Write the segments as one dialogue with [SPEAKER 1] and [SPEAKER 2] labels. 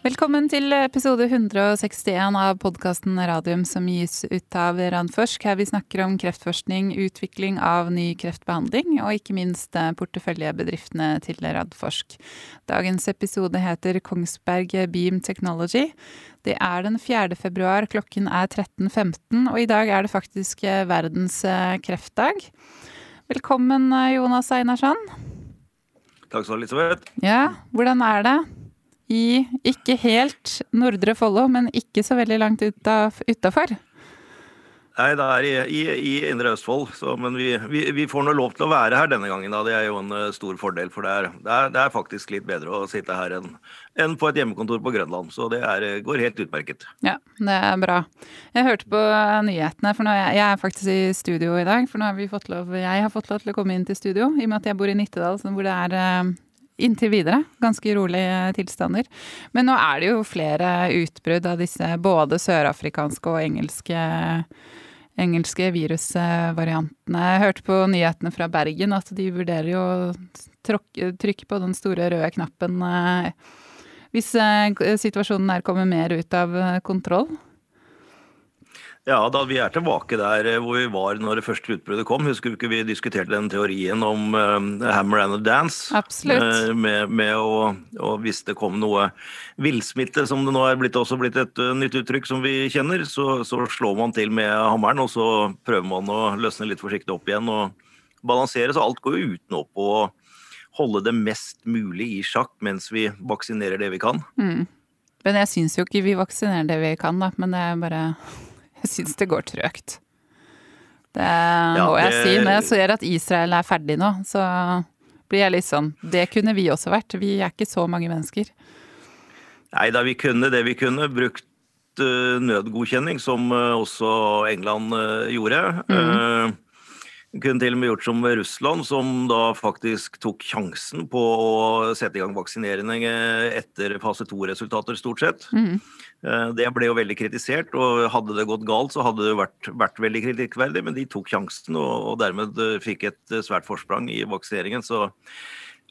[SPEAKER 1] Velkommen til episode 161 av podkasten Radium som gis ut av Randforsk, her vi snakker om kreftforskning, utvikling av ny kreftbehandling og ikke minst eh, porteføljebedriftene til Radforsk. Dagens episode heter Kongsberg Beam Technology. Det er den 4. februar, klokken er 13.15, og i dag er det faktisk eh, verdens eh, kreftdag. Velkommen, Jonas Einarsson.
[SPEAKER 2] Takk skal du ha, Elisabeth.
[SPEAKER 1] Ja, hvordan er det? I ikke helt Nordre Follo, men ikke så veldig langt utafor.
[SPEAKER 2] Nei, det er i, i, i Indre Østfold, så, men vi, vi, vi, får nå lov til å være her denne gangen. Da. Det er jo en uh, stor fordel, for det er, det, er, det er, faktisk litt bedre å sitte her enn, enn på et hjemmekontor på Grønland. Så det er, går helt utmerket.
[SPEAKER 1] Ja, det er bra. Jeg hørte på nyhetene, for nå, jeg, jeg er faktisk i studio i dag. For nå har vi fått lov, jeg har fått lov til å komme inn til studio, i og med at jeg bor i Nittedal, hvor det er uh, inntil videre. Ganske rolige tilstander. Men nå er det jo flere utbrudd av disse både sørafrikanske og engelske, engelske virusvariantene. Jeg hørte på nyhetene fra Bergen at de vurderer jo å trykke på den store røde knappen eh, hvis eh, situasjonen her kommer mer ut av eh, kontroll.
[SPEAKER 2] Ja, da vi er tilbake der eh, hvor vi var når det første utbruddet kom. Husker du ikke vi diskuterte den teorien om uh, hammer and a dance?
[SPEAKER 1] Absolutt. Uh,
[SPEAKER 2] med, med å, og hvis det kom noe villsmitte, som det nå er blitt, også blitt et uh, nytt uttrykk som vi kjenner, så, så, slår man til med hammeren, og så prøver man å løsne litt forsiktig opp igjen og balansere. Så alt går jo utenpå å holde det mest mulig i sjakk mens vi vaksinerer det vi kan.
[SPEAKER 1] Mm. Men jeg syns jo ikke vi vaksinerer det vi kan, da. Men det er bare jeg syns det går trøgt. Det ja, jeg si. Når jeg ser at Israel er ferdig nå, så blir jeg litt sånn Det kunne vi også vært. Vi er ikke så mange mennesker.
[SPEAKER 2] Nei da, vi kunne det vi kunne. Brukt uh, nødgodkjenning, som uh, også England uh, gjorde. Mm. Kunne til og med gjort som Russland, som da faktisk tok sjansen på å sette i gang vaksinering etter fase to-resultater, stort sett. Mm. Eh, det ble jo veldig kritisert, og hadde det gått galt, så hadde det vært, vært veldig kritikkverdig, men de tok sjansen og, og, dermed eh, fikk et eh, svært forsprang i vaksineringen. Så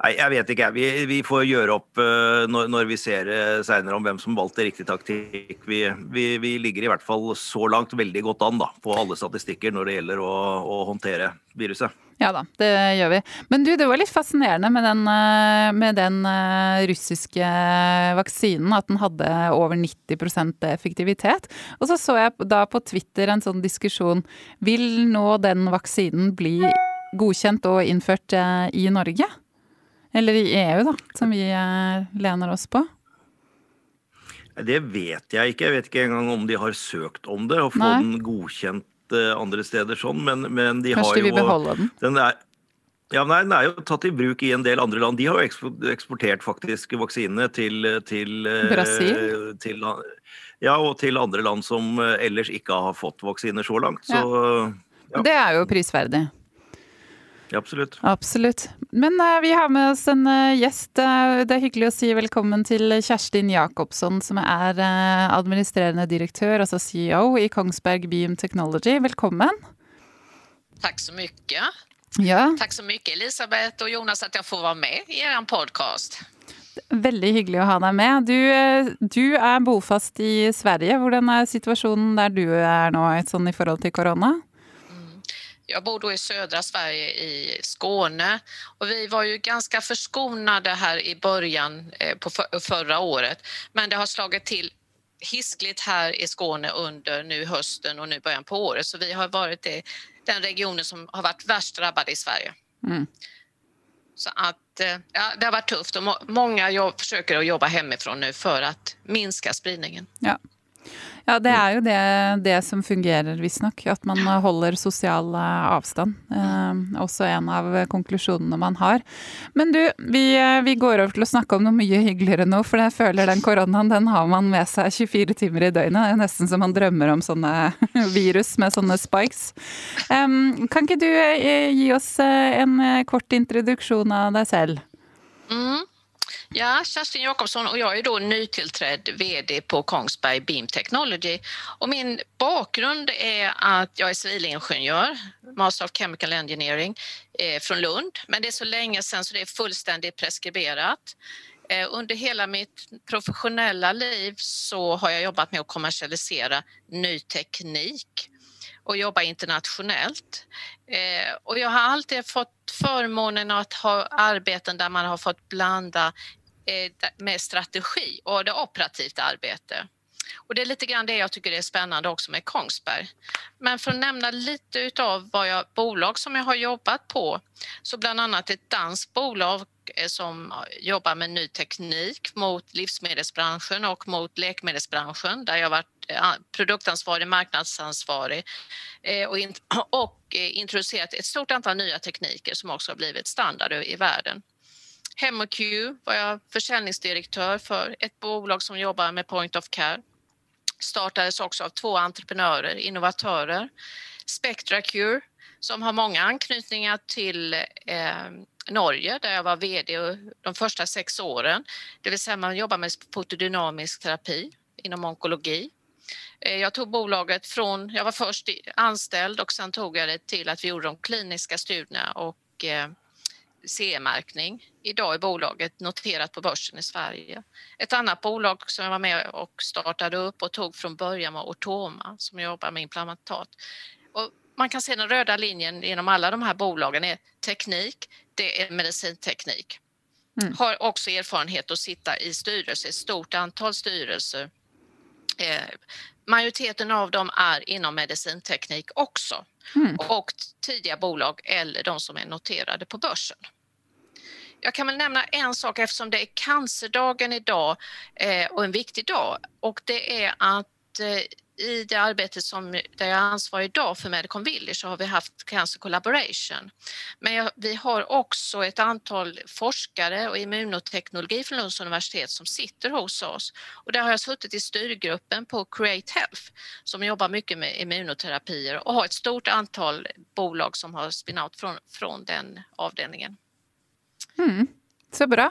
[SPEAKER 2] nei, jeg vet ikke, vi, vi får gjøre opp eh, når, når vi ser eh, seinere om hvem som valgte riktig taktikk. Vi, vi, vi, ligger i hvert fall så langt veldig godt an da, på alle statistikker når det gjelder å, å håndtere viruset.
[SPEAKER 1] Ja da, det gjør vi. Men du, det var litt fascinerende med den, eh, med den eh, russiske vaksinen, at den hadde over 90% effektivitet. Og så så jeg da på Twitter en sånn diskusjon. Vil nå den vaksinen bli godkjent og innført i Norge? Eller i EU, da, som vi lener oss på?
[SPEAKER 2] Det vet jeg ikke. Jeg vet ikke engang om de har søkt om det og få den godkjent Eh, andre steder sånn, men, men de
[SPEAKER 1] Kanskje
[SPEAKER 2] har jo
[SPEAKER 1] Kanskje de vil beholde den?
[SPEAKER 2] den er, ja, nei, Den er jo tatt i bruk i en del andre land. De har jo eksportert faktisk vaksinene til, til
[SPEAKER 1] eh, Brasil?
[SPEAKER 2] Til, ja, og til andre land som eh, ellers ikke har fått vaksiner så langt. Så, ja.
[SPEAKER 1] Ja. Det er jo prisverdig.
[SPEAKER 2] Absolutt.
[SPEAKER 1] Absolutt. Men uh, vi har med oss en uh, gjest. Uh, det er hyggelig å si velkommen til Kjerstin Jacobsson, som er administrerende direktør, altså CEO, i Kongsberg Beam Technology. Velkommen.
[SPEAKER 3] Takk så mye.
[SPEAKER 1] Ja.
[SPEAKER 3] Takk så mye, Elisabeth og Jonas, at jeg får være med i deres podkast.
[SPEAKER 1] Veldig hyggelig å ha deg med. Du, du, er bofast i Sverige. Hvordan er situasjonen der du er nå, sånn i forhold til korona?
[SPEAKER 3] Jag bor då i södra Sverige i Skåne och vi var ju ganska förskonade här i början eh, på förra året men det har slagit till hiskligt här i Skåne under nu hösten och nu början på året så vi har varit i den regionen som har varit värst drabbad i Sverige. Mm. Så att eh, ja, det har varit tufft och många jobb, försöker att jobba hemifrån nu för att minska spridningen.
[SPEAKER 1] Ja. Ja, det er jo det, det som fungerer, visstnok. At man holder sosial eh, avstand. Eh, også en av konklusjonene man har. Men du, vi, eh, vi, går over til å snakke om noe mye hyggeligere nå. For jeg føler den koronaen den har man med seg 24 timer i døgnet. Det er nesten som man drømmer om sånne virus med sånne spikes. Um, kan ikke du eh, gi oss en kort introduksjon av deg selv?
[SPEAKER 3] Mm. Ja, Kerstin Jakobsson och jag är då nytillträdd VD på Kongsberg Beam Technology. Och min bakgrund är att jag är civilingenjör, Master of Chemical Engineering eh, från Lund. Men det är så länge sedan så det är fullständigt preskriberat. Eh, under hela mitt professionella liv så har jag jobbat med att kommersialisera ny teknik och jobba internationellt. Eh, och jag har alltid fått förmånen att ha arbeten där man har fått blanda eh, med strategi och det operativt arbete. Och det är lite grann det jag tycker är spännande också med Kongsberg. Men för att nämna lite utav vad jag, bolag som jag har jobbat på, så bland annat ett danskt bolag eh, som jobbar med ny teknik mot livsmedelsbranschen och mot läkemedelsbranschen där jag varit Eh, produktansvarig, marknadsansvarig eh, och, och, och introducerat ett stort antal nya tekniker som också har blivit standard i världen. HemoQ var jag försäljningsdirektör för ett bolag som jobbar med point of care startades också av två entreprenörer, innovatörer. SpectraCure som har många anknytningar till eh, Norge där jag var VD de första sex åren. Det vill säga man jobbar med fotodynamisk terapi inom onkologi. Eh, jag tog bolaget från, jag var först anställd och sen tog jag det till att vi gjorde de kliniska studierna och eh, CE-märkning. Idag är bolaget noterat på börsen i Sverige. Ett annat bolag som jag var med och startade upp och tog från början var Ortoma som jobbar med implantat. Och man kan se den röda linjen genom alla de här bolagen är teknik, det är medicinteknik. Mm. Har också erfarenhet att sitta i styrelser, ett stort antal styrelser. Majoriteten av dem är inom medicinteknik också mm. och tidiga bolag eller de som är noterade på börsen. Jag kan väl nämna en sak eftersom det är cancerdagen idag eh, och en viktig dag och det är att eh, i det arbetet som där jag är ansvarig idag för Medicon Village så har vi haft Cancer Collaboration. Men jag, vi har också ett antal forskare och immunoteknologi från Lunds universitet som sitter hos oss och där har jag suttit i styrgruppen på Create Health som jobbar mycket med immunoterapier och har ett stort antal bolag som har spin-out från, från den avdelningen.
[SPEAKER 1] Mm. Så bra.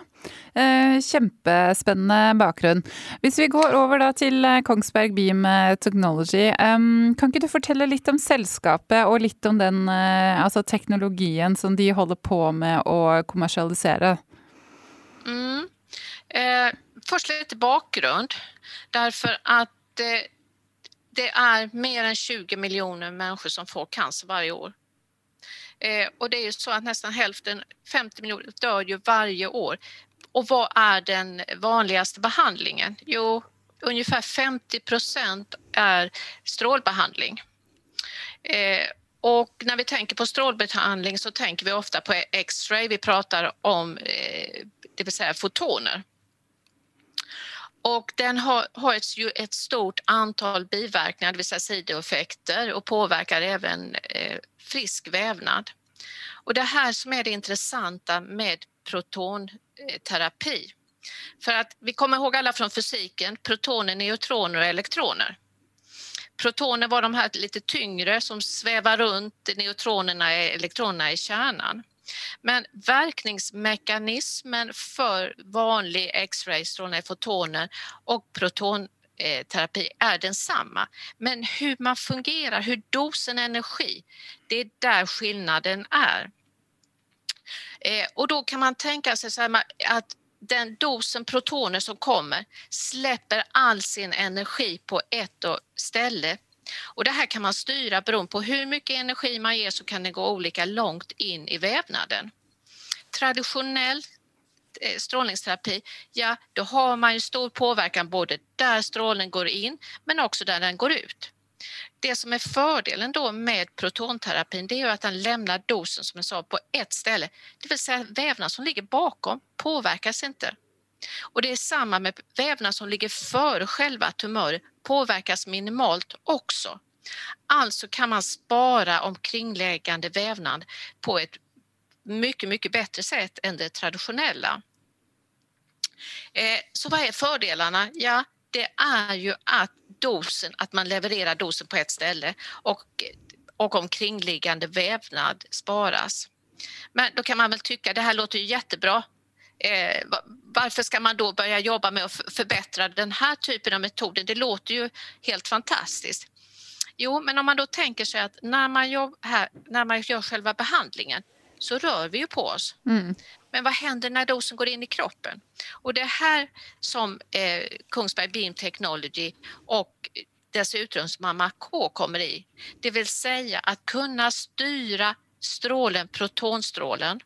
[SPEAKER 1] Eh, kjempespennende bakgrunn. Hvis vi går over da til eh, Kongsberg Beam eh, Technology, kan ikke du fortelle litt om selskapet og litt om den altså teknologien som de holder på med å kommersialisere?
[SPEAKER 3] Mm. Eh, först lite bakgrund, därför att det, det är mer än 20 miljoner människor som får cancer varje år. Eh, och det är ju så att nästan hälften, 50 miljoner, dör ju varje år. Och vad är den vanligaste behandlingen? Jo, ungefär 50 procent är strålbehandling. Eh, och när vi tänker på strålbehandling så tänker vi ofta på X-ray. Vi pratar om, eh, det vill säga fotoner. Och den har, har ett, ett, stort antal biverkningar, det vill säga sidoeffekter och påverkar även eh, frisk vävnad. Och det här som är det intressanta med protonterapi. För att vi kommer ihåg alla från fysiken, protoner, neutroner och elektroner. Protoner var de här lite tyngre som svävar runt neutronerna, elektronerna i kärnan. Men verkningsmekanismen för vanlig X-ray, strålning, fotoner och protonterapi är densamma. Men hur man fungerar, hur dosen energi, det är där skillnaden är. Eh, och då kan man tänka sig så att den dosen protoner som kommer släpper all sin energi på ett ställe och det här kan man styra beroende på hur mycket energi man ger så kan det gå olika långt in i vävnaden. Traditionell eh, strålningsterapi, ja då har man ju stor påverkan både där strålningen går in men också där den går ut. Det som är fördelen då med protonterapin det är att den lämnar dosen som jag sa på ett ställe, det vill säga vävnaden som ligger bakom påverkas inte. Och det är samma med vävnad som ligger före själva tumören påverkas minimalt också. Alltså kan man spara omkringliggande vävnad på ett mycket, mycket bättre sätt än det traditionella. Eh, så vad är fördelarna? Ja, det är ju att dosen, att man levererar dosen på ett ställe och, och omkringliggande vävnad sparas. Men då kan man väl tycka det här låter ju jättebra. Eh, varför ska man då börja jobba med att förbättra den här typen av metoder? Det låter ju helt fantastiskt. Jo, men om man då tänker sig att när man, jobb, här, när man gör själva behandlingen, så rör vi ju på oss. Mm. Men vad händer när dosen går in i kroppen? Och det är här som eh, Kongsberg Beam Technology och dess utrustning K kommer i. Det vill säga att kunna styra strålen, protonstrålen,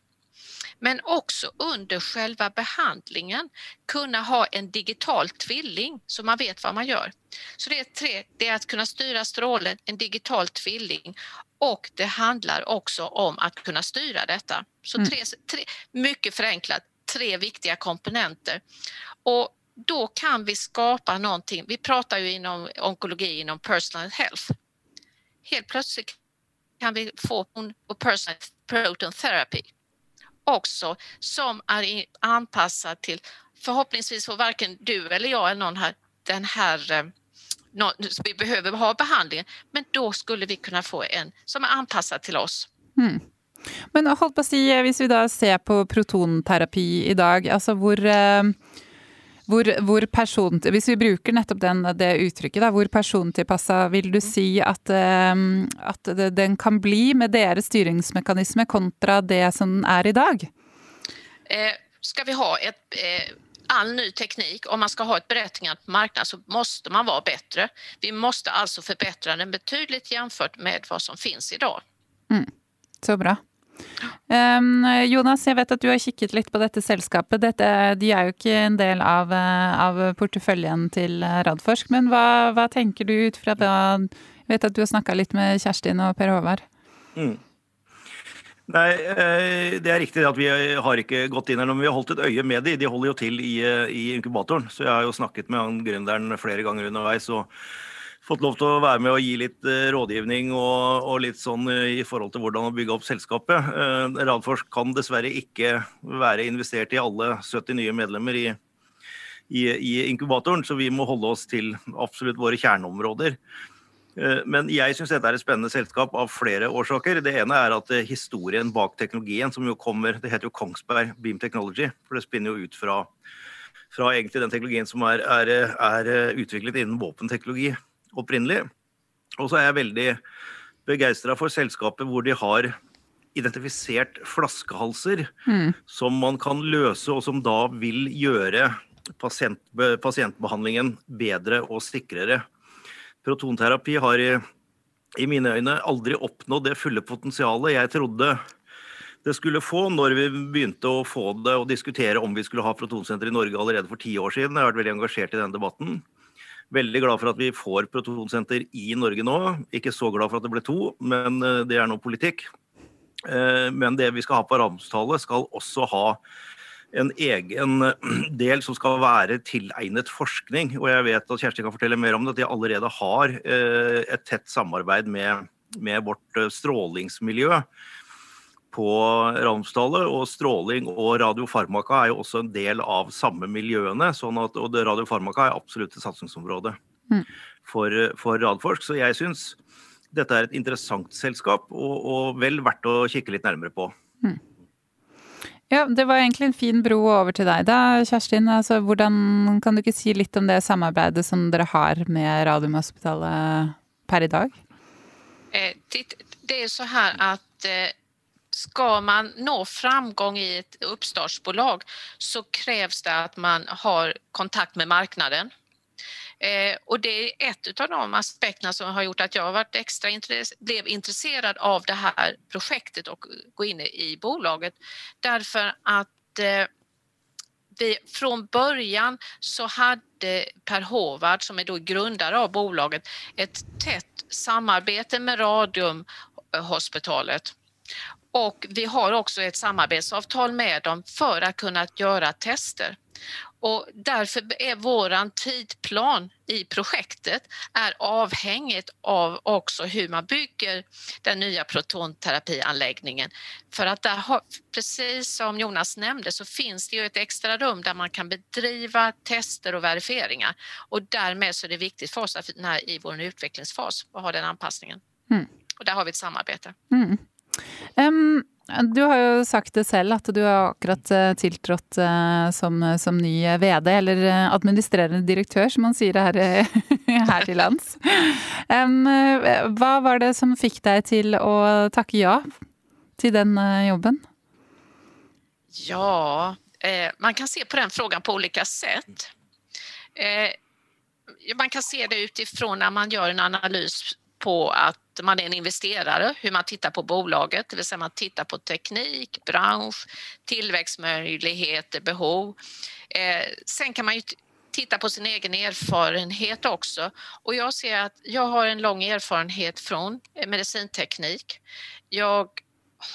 [SPEAKER 3] men också under själva behandlingen kunna ha en digital tvilling så man vet vad man gör. Så det är tre, det är att kunna styra strålen, en digital tvilling och det handlar också om att kunna styra detta. Så mm. tre, tre, mycket förenklat, tre viktiga komponenter. Och då kan vi skapa någonting. Vi pratar ju inom onkologi, inom personal health. Helt plötsligt kan vi få personal proton therapy också som är anpassad till förhoppningsvis får varken du eller jag eller någon här den här eh, vi behöver ha behandlingen, men då skulle vi kunna få en som är anpassad till oss. Mm.
[SPEAKER 1] Men håll på att säga, om vi då ser på protonterapi idag, dag, altså eh, hvor hvor, person, hvis vi bruker nettopp den, det uttrykket, da, hvor persontilpassa vil du si at, um, at den kan bli med deres styringsmekanisme kontra det som er i dag?
[SPEAKER 3] Eh, ska vi ha ett, eh, all ny teknik, om man ska ha ett berättigat marknad så måste man vara bättre. Vi måste alltså förbättra den betydligt jämfört med vad som finns idag.
[SPEAKER 1] Mm. Så bra. Jonas, jeg vet at du har kikket litt på dette selskapet. Dette, de er jo ikke en del av, eh, av porteføljen til Radforsk, men hva, hva, tenker du ut fra hva Jeg vet at du har snakka litt med Kjerstin og Per Håvard. Mm.
[SPEAKER 2] Nei, eh, det er riktig at vi har ikke gått inn her, men vi har holdt et øye med de. De holder jo til i, eh, i inkubatoren. Så jeg har jo snakket med han gründeren flere ganger underveis. og fått lov til å være med og gi litt eh, rådgivning og, og, litt sånn eh, i forhold til hvordan å bygge opp selskapet. Eh, Radforsk kan dessverre ikke være investert i alle 70 nye medlemmer i, i, i inkubatoren, så vi må holde oss til absolutt våre kjerneområder. Men jeg syns dette er et spennende selskap av flere årsaker. Det ene er at historien bak teknologien, som jo kommer Det heter jo Kongsberg Beam Technology, for det spinner jo ut fra, fra egentlig den teknologien som er, er, er utviklet innen våpenteknologi opprinnelig. Og så er jeg veldig begeistra for selskapet hvor de har identifisert flaskehalser mm. som man kan løse, og som da vil gjøre pasient, pasientbehandlingen bedre og sikrere. Protonterapi har i, i mine øyne aldri oppnådd det fulle potensialet jeg trodde det skulle få når vi begynte å få det og diskutere om vi skulle ha protonsenter i Norge allerede for ti år siden. Jeg har vært veldig engasjert i den debatten. Veldig glad for at vi får protonsenter i Norge nå. Ikke så glad for at det ble to, men eh, det er nå politikk. Eh, men det vi skal ha på Ramstallet, skal også ha en egen eh, del som skal være tilegnet forskning. Og jeg vet at Kjersti kan fortelle mer om det, at de allerede har et tett samarbeid med, med vårt strålingsmiljø på Ramsdallet. Og stråling og radiofarmaka er jo også en del av samme miljøene. sånn at, og radiofarmaka er absolutt et satsingsområde mm. for, for, Radforsk. Så jeg syns dette er et interessant selskap, og, og, vel verdt å kikke litt nærmere på. Mm.
[SPEAKER 1] Ja, Det var egentlig en fin bro over til deg da, Kjerstin. Altså, hvordan, kan du ikke si litt om det samarbeidet som dere har med Radiumhospitalet per i dag?
[SPEAKER 3] Eh, det er så her at eh, ska man nå framgång i ett uppstartsbolag så krävs det att man har kontakt med marknaden. Eh, och det är ett av de aspekterna som har gjort att jag varit extra intress blev intresserad av det här projektet och gå in i bolaget. Därför att eh, vi, från början så hade Per Håvard, som är då grundare av bolaget, ett tätt samarbete med Radiumhospitalet. Och vi har också ett samarbetsavtal med dem för att kunna göra tester. Och därför är våran tidplan i projektet är avhängigt av också hur man bygger den nya protonterapianläggningen. För att där har, precis som Jonas nämnde så finns det ju ett extra rum där man kan bedriva tester och verifieringar och därmed så är det viktigt för oss att när, i vår utvecklingsfas att ha den anpassningen. Mm. Och där har vi ett samarbete. Mm.
[SPEAKER 1] Um, du har jo sagt det selv, at du har akkurat eh, tiltrådt eh, som, som, ny eh, VD, eller administrerande administrerende direktør, som man sier her, her til lands. Um, hva var det som fikk deg til å takke ja till den jobben?
[SPEAKER 3] Ja, eh, man kan se på den frågan på olika sätt. Eh, man kan se det utifrån när man gör en analys på att man är en investerare, hur man tittar på bolaget, det vill säga man tittar på teknik, bransch, tillväxtmöjligheter, behov. Eh, sen kan man ju titta på sin egen erfarenhet också och jag ser att jag har en lång erfarenhet från eh, medicinteknik. Jag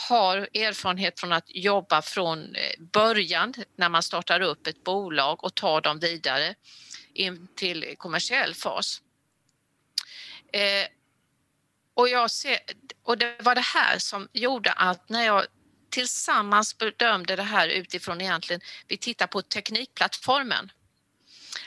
[SPEAKER 3] har erfarenhet från att jobba från eh, början när man startar upp ett bolag och tar dem vidare in till kommersiell fas. Eh, och, jag ser, och det var det här som gjorde att när jag tillsammans bedömde det här utifrån egentligen, vi tittar på teknikplattformen,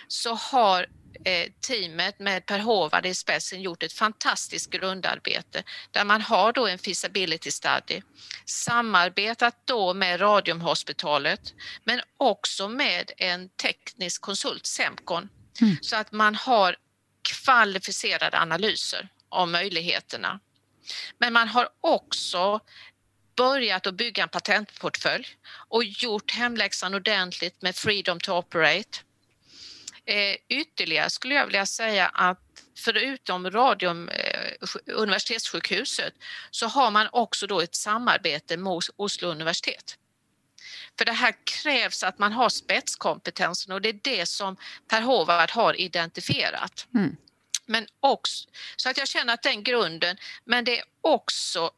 [SPEAKER 3] så har eh, teamet med Per Håvard i spetsen gjort ett fantastiskt grundarbete där man har då en feasibility study, samarbetat då med Radiumhospitalet men också med en teknisk konsult, Semcon, mm. så att man har kvalificerade analyser av möjligheterna. Men man har också börjat att bygga en patentportfölj och gjort hemläxan ordentligt med Freedom to Operate. Eh, ytterligare skulle jag vilja säga att förutom Radium eh, universitetssjukhuset så har man också då ett samarbete med Oslo universitet. För det här krävs att man har spetskompetensen och det är det som Per Håvard har identifierat. Mm. Men också, så att jag känner att den grunden, men det är också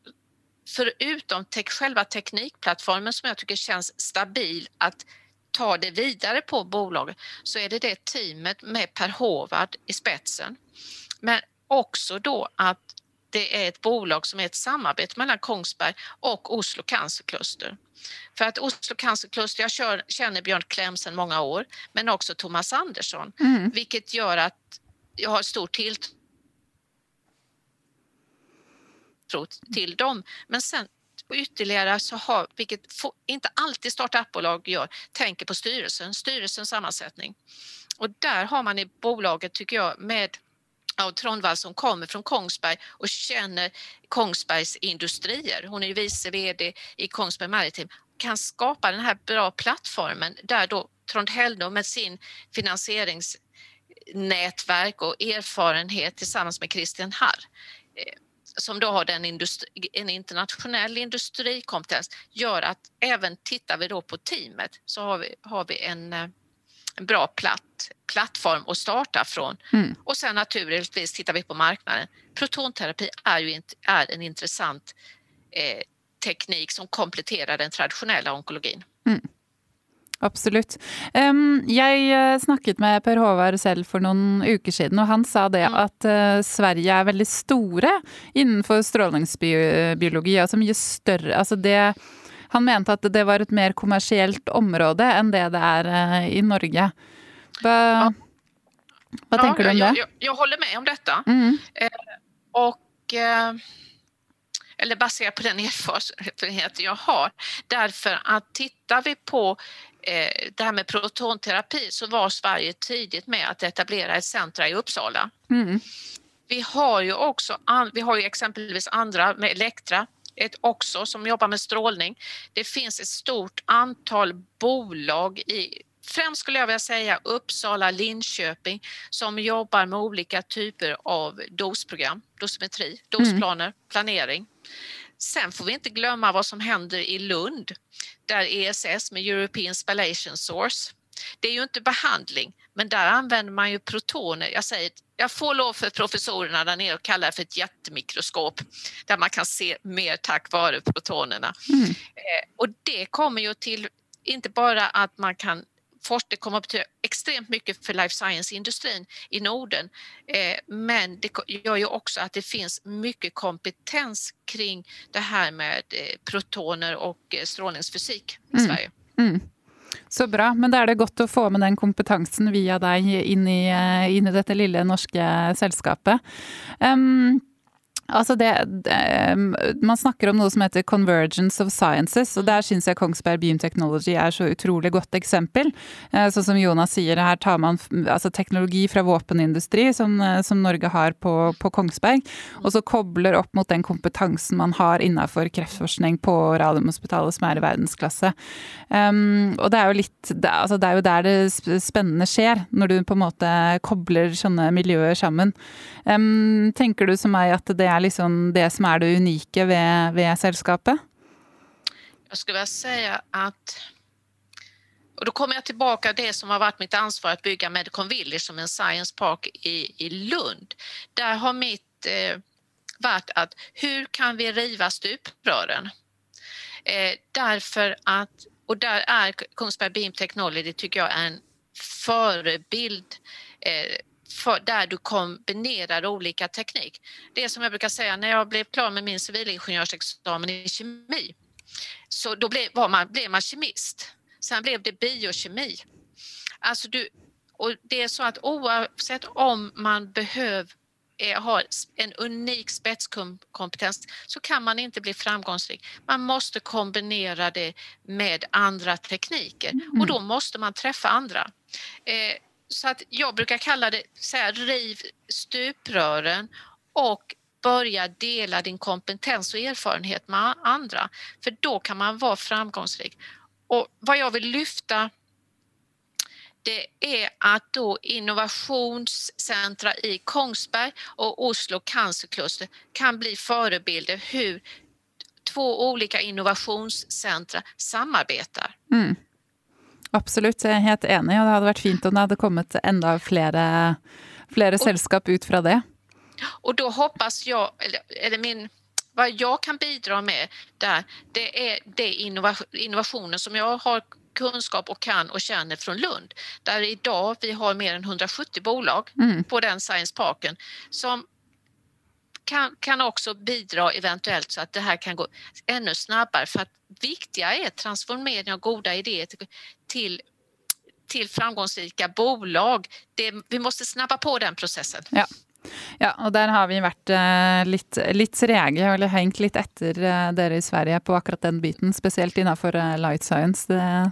[SPEAKER 3] förutom te själva teknikplattformen som jag tycker känns stabil att ta det vidare på bolaget så är det det teamet med Per Håvard i spetsen. Men också då att det är ett bolag som är ett samarbete mellan Kongsberg och Oslo Cancerkluster. För att Oslo Cancerkluster, jag kör, känner Björn Kläm sedan många år, men också Thomas Andersson, mm. vilket gör att jag har stor tilltro till dem. Men sen ytterligare så har, vilket inte alltid startupbolag gör, tänker på styrelsen, styrelsens sammansättning. Och där har man i bolaget, tycker jag, med av Trondvall som kommer från Kongsberg och känner Kongsbergs industrier. Hon är ju vice VD i Kongsberg Maritim kan skapa den här bra plattformen där då Trondheim med sin finansierings nätverk och erfarenhet tillsammans med Christian Harr eh, som då har den industri, en internationell industrikompetens gör att även tittar vi då på teamet så har vi, har vi en, eh, en bra platt, plattform att starta från. Mm. Och sen naturligtvis tittar vi på marknaden. Protonterapi är ju är en intressant eh, teknik som kompletterar den traditionella onkologin. Mm.
[SPEAKER 1] Absolutt. Jeg eh, snakket med Per Håvard selv for noen uker siden, og han sa det mm. at uh, Sverige er veldig store innenfor strålingsbiologi. Altså mye større Altså det Han mente at det var et mer kommersielt område enn det det er uh, i Norge. Hva, ja. hva tenker ja, du om det?
[SPEAKER 3] Jag, jag håller med om detta. Mm. Eh, och eh, eller baserat på den erfarenhet jag har. Därför att tittar vi på eh, det här med protonterapi så var Sverige tidigt med att etablera ett centra i Uppsala. Mm. Vi har ju också vi har ju exempelvis andra med Elektra ett också som jobbar med strålning. Det finns ett stort antal bolag i främst skulle jag vilja säga Uppsala, Linköping som jobbar med olika typer av dosprogram, dosimetri, dosplaner, mm. planering. Sen får vi inte glömma vad som händer i Lund där ESS med European Spallation Source. Det är ju inte behandling, men där använder man ju protoner. Jag säger, jag får lov för professorerna där nere att kalla det för ett jättemikroskop där man kan se mer tack vare protonerna. Mm. Eh, och det kommer ju till inte bara att man kan forskning kommer att betyda extremt mycket för life science-industrin i Norden. Eh, men det gör ju också att det finns mycket kompetens kring det här med eh, protoner och eh, strålningsfysik i mm. Sverige. Mm.
[SPEAKER 1] Så bra. Men da er det godt å få med den kompetansen via deg inn i, inn i dette lille norske selskapet. Um, Altså det, det, ehm, man snakker om noe som heter convergence of sciences, og der syns jeg Kongsberg Beam Technology er så utrolig godt eksempel. Eh, sånn som Jonas sier, her tar man altså teknologi fra våpenindustri, som, eh, som Norge har på, på, Kongsberg, og så kobler opp mot den kompetansen man har innafor kreftforskning på Radiumhospitalet, som er i verdensklasse. Um, ehm, og det er jo litt det, altså det er jo der det spennende skjer, når du på en måte kobler sånne miljøer sammen. Um, ehm, tenker du som meg at det är liksom det som är det unika ved, ved sällskapet?
[SPEAKER 3] Jag skulle vilja säga att och då kommer jag tillbaka till det som har varit mitt ansvar att bygga Medicon Village som en science park i, i Lund. Där har mitt eh, varit att hur kan vi riva stuprören? Eh, därför att, och där är Kungsberg Beam Technology tycker jag är en förebild eh, för, där du kombinerar olika teknik. Det som jag brukar säga, när jag blev klar med min civilingenjörsexamen i kemi så då blev, var man, blev man kemist. Sen blev det biokemi. Alltså du, och det är så att oavsett om man behöver har en unik spetskompetens så kan man inte bli framgångsrik. Man måste kombinera det med andra tekniker och mm. då måste man träffa andra. Eh, så att jag brukar kalla det så här, riv stuprören och börja dela din kompetens och erfarenhet med andra. För då kan man vara framgångsrik. Och vad jag vill lyfta det är att då innovationscentra i Kongsberg och Oslo cancerkluster kan bli förebilder hur två olika innovationscentra samarbetar.
[SPEAKER 1] Mm. Absolutt, jeg er helt enig. Og det hadde vært fint om det hadde kommet enda flere, flere sällskap ut fra det.
[SPEAKER 3] Och då hoppas jag, eller, eller min, vad jag kan bidra med där, det är det innovationer som jag har kunskap och kan och känner från Lund. Där idag vi har mer än 170 bolag mm. på den Science Parken som kan, kan också bidra eventuellt så att det här kan gå ännu snabbare för att viktiga är transformering av goda idéer till, till, till framgångsrika bolag. Det, vi måste snabba på den processen.
[SPEAKER 1] Ja. Ja, og der har vi vært eh, litt, litt trege, eller hengt litt etter eh, dere i Sverige på akkurat den biten. Spesielt innenfor eh, light science. Det...
[SPEAKER 3] Ja,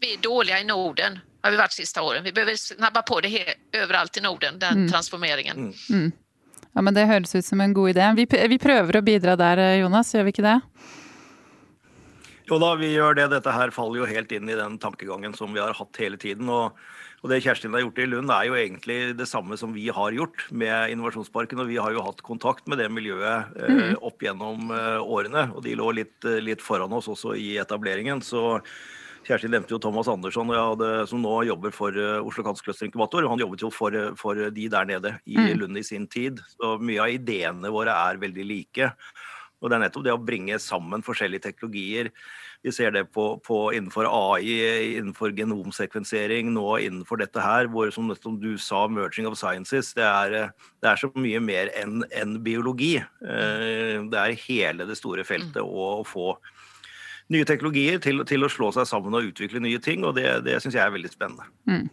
[SPEAKER 3] vi är dåliga i Norden, har vi varit sista åren. Vi behöver snabba på det här, överallt i Norden, den mm. transformeringen. Mm. Mm.
[SPEAKER 1] Ja, men Det høres ut som en god idé. Vi, vi prøver å bidra der, Jonas, gjør vi ikke det?
[SPEAKER 2] Jo da, vi gjør det. Dette her faller jo helt inn i den tankegangen som vi har hatt hele tiden. og og Det Kjerstin har gjort i Lund, er jo egentlig det samme som vi har gjort med Innovasjonsparken. og Vi har jo hatt kontakt med det miljøet eh, mhm. opp gjennom eh, årene. og De lå litt, litt, foran oss også i etableringen. så Kjersti nevnte jo Thomas Andersson, hadde, som nå jobber for uh, Oslo Cancer Inkubator. Han jobbet jo for, for, de der nede i mm. Lund i sin tid. Så mye av ideene våre er veldig like. Og det er nettopp det å bringe sammen forskjellige teknologier. Vi ser det på, på innenfor AI, innenfor genomsekvensering, nå innenfor dette her, hvor som, du sa, 'merging of sciences', det er, det er så mye mer enn en biologi. Uh, det er hele det store feltet å, å få nye teknologier til, til, å slå seg sammen og utvikle nye ting, og det, det syns jeg er veldig spennende.
[SPEAKER 1] Mm.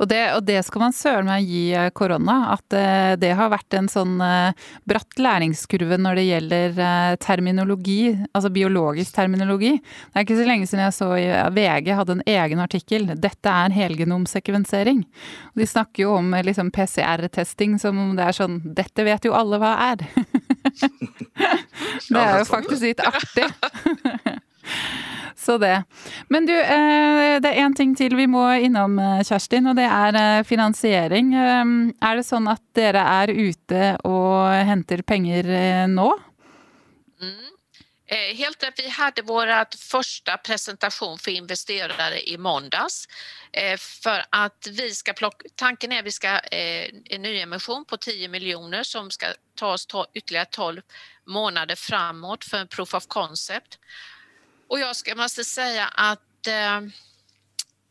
[SPEAKER 1] Og det, og det, skal man søren meg gi eh, korona, at eh, det har vært en sånn eh, bratt læringskurve når det gjelder terminologi, altså biologisk terminologi. Det er ikke så lenge siden jeg så i VG hadde en egen artikkel 'Dette er helgenomsekvensering'. Og de snakker jo om liksom PCR-testing som om det er sånn 'Dette vet jo alle hva er'. det er jo faktisk litt artig. Så det. Men du, eh, det er én ting til vi må innom, eh, Kjerstin, og det er eh, finansiering. Ehm, er det sånn at dere er ute og henter penger nå?
[SPEAKER 3] Mm. Helt rätt. Vi hade vår första presentation för investerare i måndags. För att vi ska plocka, tanken är att vi ska en nyemission på 10 miljoner som ska ta oss ytterligare 12 månader framåt för en proof of concept. Och jag ska, måste säga att eh,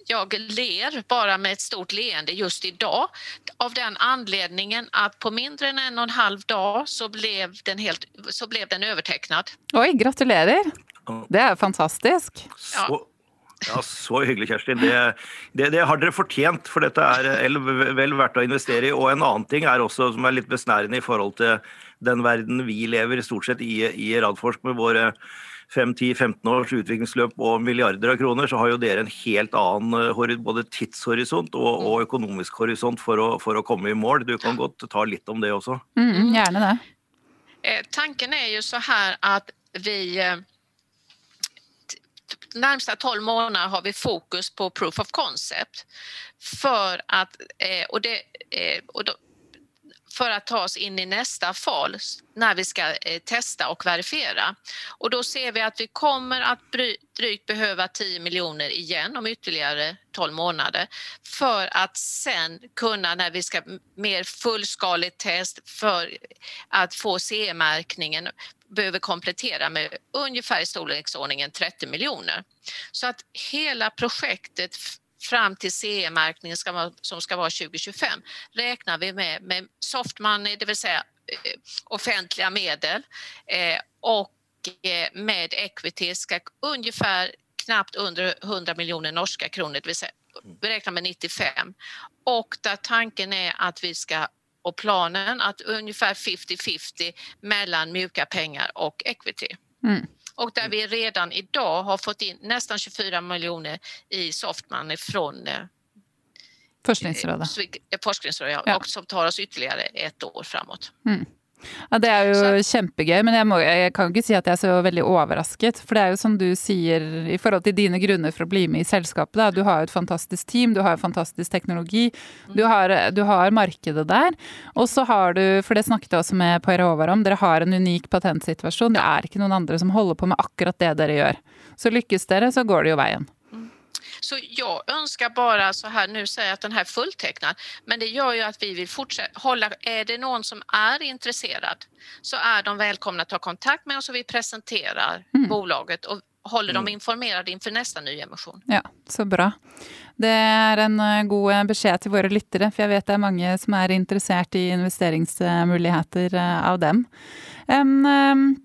[SPEAKER 3] jag ler bara med ett stort leende just idag av den anledningen att på mindre än en och en halv dag så blev den, helt, så blev den övertecknad.
[SPEAKER 1] Oj, gratulerar! Det är fantastiskt.
[SPEAKER 2] Ja. Ja, Så hyggelig, Kjerstin. Det, det, det, har dere fortjent, for dette er vel verdt å investere i. Og en annen ting er også, som er litt besnærende i forhold til den verden vi lever stort sett i, i Radforsk med våre 5-10-15 års utviklingsløp og milliarder av kroner, så har jo dere en helt annen både tidshorisont og, og økonomisk horisont for å, for å, komme i mål. Du kan godt ta litt om det også.
[SPEAKER 1] Mm, gjerne det.
[SPEAKER 3] Eh, tanken är ju så här att vi eh, närmsta 12 månader har vi fokus på proof of concept för att, eh, och det, eh, och då, för att ta oss in i nästa fas när vi ska eh, testa och verifiera. Och då ser vi att vi kommer att drygt behöva 10 miljoner igen om ytterligare 12 månader för att sen kunna när vi ska mer fullskaligt test för att få CE-märkningen behöver komplettera med ungefär i storleksordningen 30 miljoner. Så att hela projektet fram till CE-märkningen som ska vara 2025 räknar vi med, med soft money, det vill säga eh, offentliga medel eh, och eh, med equity ska ungefär knappt under 100 miljoner norska kronor, det vill säga vi räknar med 95 och där tanken är att vi ska och planen att ungefär 50-50 mellan mjuka pengar och equity. Mm och där vi redan idag har fått in nästan 24 miljoner i softmoney från eh,
[SPEAKER 1] Forskningsrådet.
[SPEAKER 3] Eh, Forskningsrådet ja. och som tar oss ytterligare ett år framåt. Mm.
[SPEAKER 1] Ja, Det er jo så. kjempegøy, men jeg, må, jeg, kan ikke si at jeg er så veldig overrasket. For det er jo som du sier, i forhold til dine grunner for å bli med i selskapet, da. Du har jo et fantastisk team, du har jo fantastisk teknologi. Du har, du har, markedet der. Og så har du, for det snakket jeg også med Per Håvard om, dere har en unik patentsituasjon. Det er ikke noen andre som holder på med akkurat det dere gjør. Så lykkes dere, så går det jo veien.
[SPEAKER 3] Så jag önskar bara så här, nu säger jag att den här är fulltecknad, men det gör ju att vi vill fortsätta hålla, är det någon som är intresserad så är de välkomna att ta kontakt med oss och vi presenterar mm. bolaget och håller mm. dem informerade inför nästa nyemission.
[SPEAKER 1] Ja, så bra. Det är en eh, god eh, besked till våra lyttere, för jag vet det är många som är intresserade i investeringsmuligheter eh, av dem. Um, um,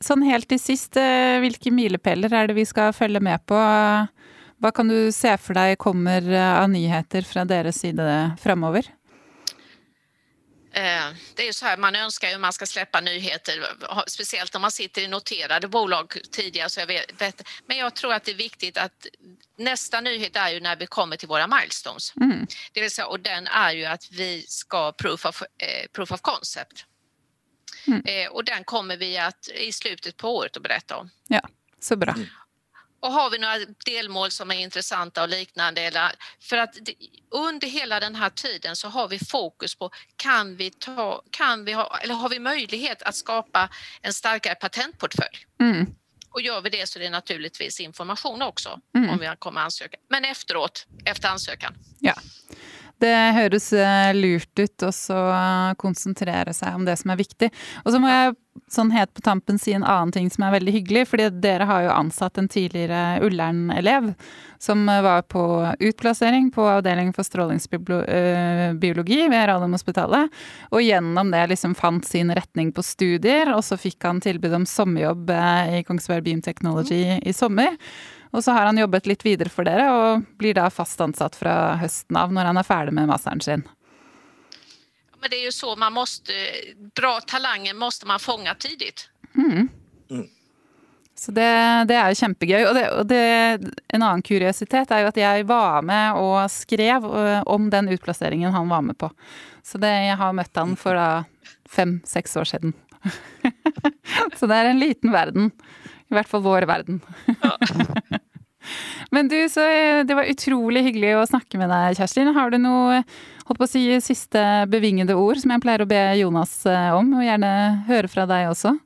[SPEAKER 1] sånn helt til sist, hvilke milepæler er det vi skal følge med på Vad kan du se för dig kommer eh, av nyheter från deras sida framöver?
[SPEAKER 3] Eh, det är ju så här, man önskar ju att man ska släppa nyheter, speciellt om man sitter i noterade bolag tidigare. Så jag vet, men jag tror att det är viktigt att nästa nyhet är ju när vi kommer till våra milestones. Mm. Det vill säga, och den är ju att vi ska proof of, eh, proof of concept. Mm. Eh, och den kommer vi att i slutet på året att berätta om.
[SPEAKER 1] Ja, så bra. Mm.
[SPEAKER 3] Och har vi några delmål som är intressanta och liknande, för att under hela den här tiden så har vi fokus på kan vi ta, kan vi ha, eller har vi möjlighet att skapa en starkare patentportfölj? Mm. Och gör vi det så är det naturligtvis information också mm. om vi kommer ansöka. Men efteråt, efter ansökan.
[SPEAKER 1] Ja. Det høres eh, lurt ut å eh, konsentrere seg om det som er viktig. Og så må jeg sånn helt på tampen si en annen ting som er veldig hyggelig. fordi dere har jo ansatt en tidligere Ullern-elev som eh, var på utplassering på avdeling for strålingsbiologi ved Radiumhospitalet. Og gjennom det liksom fant sin retning på studier, og så fikk han tilbud om sommerjobb i Kongsberg Beam Technology i sommer. Og så har han jobbet litt videre for dere, og blir da fast ansatt fra høsten av når han er ferdig med masteren sin.
[SPEAKER 3] Men det är ju så, man måste, bra talanger måste man fånga tidigt. Mm.
[SPEAKER 1] Mm. Så det, det, er jo kjempegøy. Og, det, og det, en annen kuriositet er jo at jeg var med og skrev øh, om den utplasseringen han var med på. Så det, jeg har møtt han for da fem-seks år siden. så det er en liten verden. I hvert fall vår verden. Men du, så eh, det var utrolig hyggelig å snakke med deg, Kjerstin. Har du noe holdt på å si, siste bevingede ord som jeg pleier å be Jonas eh, om? Och gärna höra från dig också.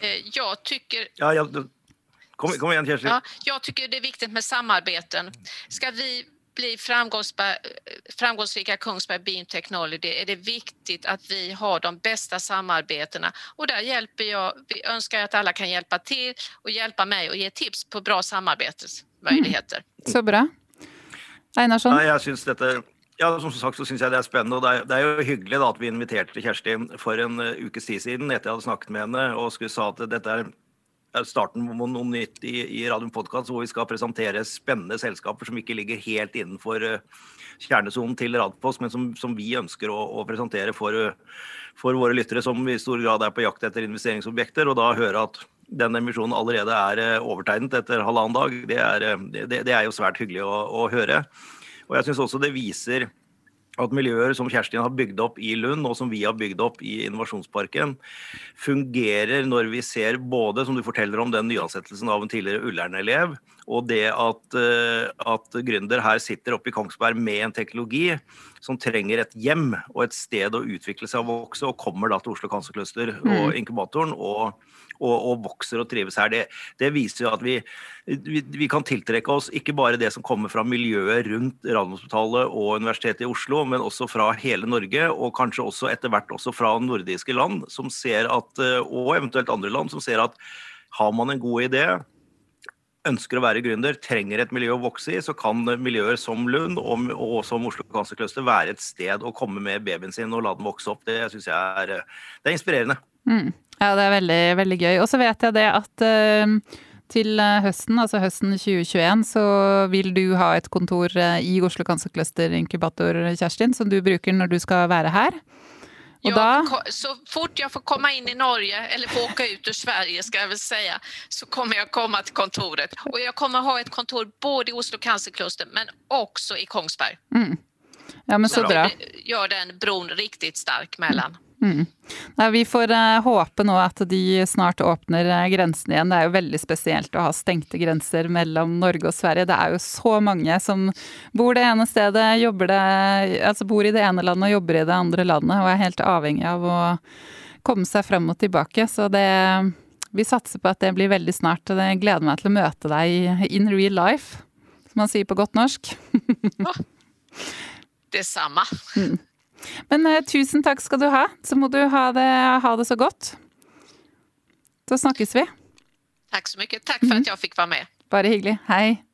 [SPEAKER 3] Eh, jag tycker...
[SPEAKER 2] Ja, ja, kom, kom igen Kerstin. Ja,
[SPEAKER 3] jag tycker det är viktigt med samarbeten. Ska vi bli framgångsrika Kongsberg Beam Technology är det viktigt att vi har de bästa samarbetena och där hjälper jag, vi önskar att alla kan hjälpa till och hjälpa mig och ge tips på bra samarbetsmöjligheter.
[SPEAKER 1] Mm. Så bra. Einarsson?
[SPEAKER 2] Ja, jag syns detta ja, som sagt så syns jeg det er spennende. og Det er, det er jo hyggelig da, at vi inviterte Kjersti for en uh, ukes tid siden etter jeg hadde snakket med henne og skulle sa at dette er Eh, starten på noe nytt i, i Radium Podkast, hvor vi skal presentere spennende selskaper som ikke ligger helt innenfor uh, kjernesonen til Radpost, men som, som vi ønsker å, å presentere for, uh, for, våre lyttere, som i stor grad er på jakt etter investeringsobjekter. Og da høre at den emisjonen allerede er uh, overtegnet etter halvannen dag, det er, det, det er jo svært hyggelig å, å høre. Og jeg syns også det viser att miljöer som Kerstin har byggt upp i Lund, och som vi har byggt upp i innovationsparken fungerar när vi ser både, som du berättar om, den nyansättelsen av en tidigare Ullern-elev, och det att, att eh, at gründer sitter uppe i Kongsberg med en teknologi som trenger et hjem og et sted å utvikle seg og vokse, og kommer da til Oslo Cancer Cluster og mm. inkubatoren. og og, og, vokser og trives her. Det, det viser jo at vi, vi, vi, kan tiltrekke oss ikke bare det som kommer fra miljøet rundt Radiumhospitalet og Universitetet i Oslo, men også fra hele Norge, og kanskje også etter hvert også fra nordiske land, som ser at, eh, og eventuelt andre land, som ser at har man en god idé, ønsker å være gründer, trenger et miljø å vokse i, så kan miljøer som Lund og, og som Oslo Cancer Cluster være et sted å komme med babyen sin og la den vokse opp. Det syns jeg er, eh, det er inspirerende.
[SPEAKER 1] Mm. Ja, det er veldig, veldig gøy. Og så vet jeg det at uh, til eh, høsten, altså høsten 2021, så vil du ha et kontor i Oslo Cancer Cluster Inkubator, Kjerstin, som du bruker når du skal være her.
[SPEAKER 3] Og ja, da... Så fort jeg får komme inn i Norge, eller få åke ut ur Sverige, skal jeg vel si, så kommer jeg komme til kontoret. Og jeg kommer ha et kontor både i Oslo Cancer Cluster, men også i Kongsberg.
[SPEAKER 1] Mm. Ja, men så, så bra.
[SPEAKER 3] Gjør den bron riktig sterk mellom.
[SPEAKER 1] Mm. Nei, vi får uh, håpe nå at de snart åpner uh, grensene igjen. Det er jo veldig spesielt å ha stengte grenser mellom Norge og Sverige. Det er jo så mange som bor det ene stedet, jobber det, altså bor i det ene landet og jobber i det andre landet, og er helt avhengig av å komme seg frem og tilbake. Så det Vi satser på at det blir veldig snart. og Jeg gleder meg til å møte deg in real life, som man sier på godt norsk.
[SPEAKER 3] det samme.
[SPEAKER 1] Mm. Men uh, tusen takk skal du ha. Så må du ha det, ha det så godt. Så snakkes vi.
[SPEAKER 3] Takk så mye. Takk for at jeg fikk være med.
[SPEAKER 1] Bare hyggelig. Hei.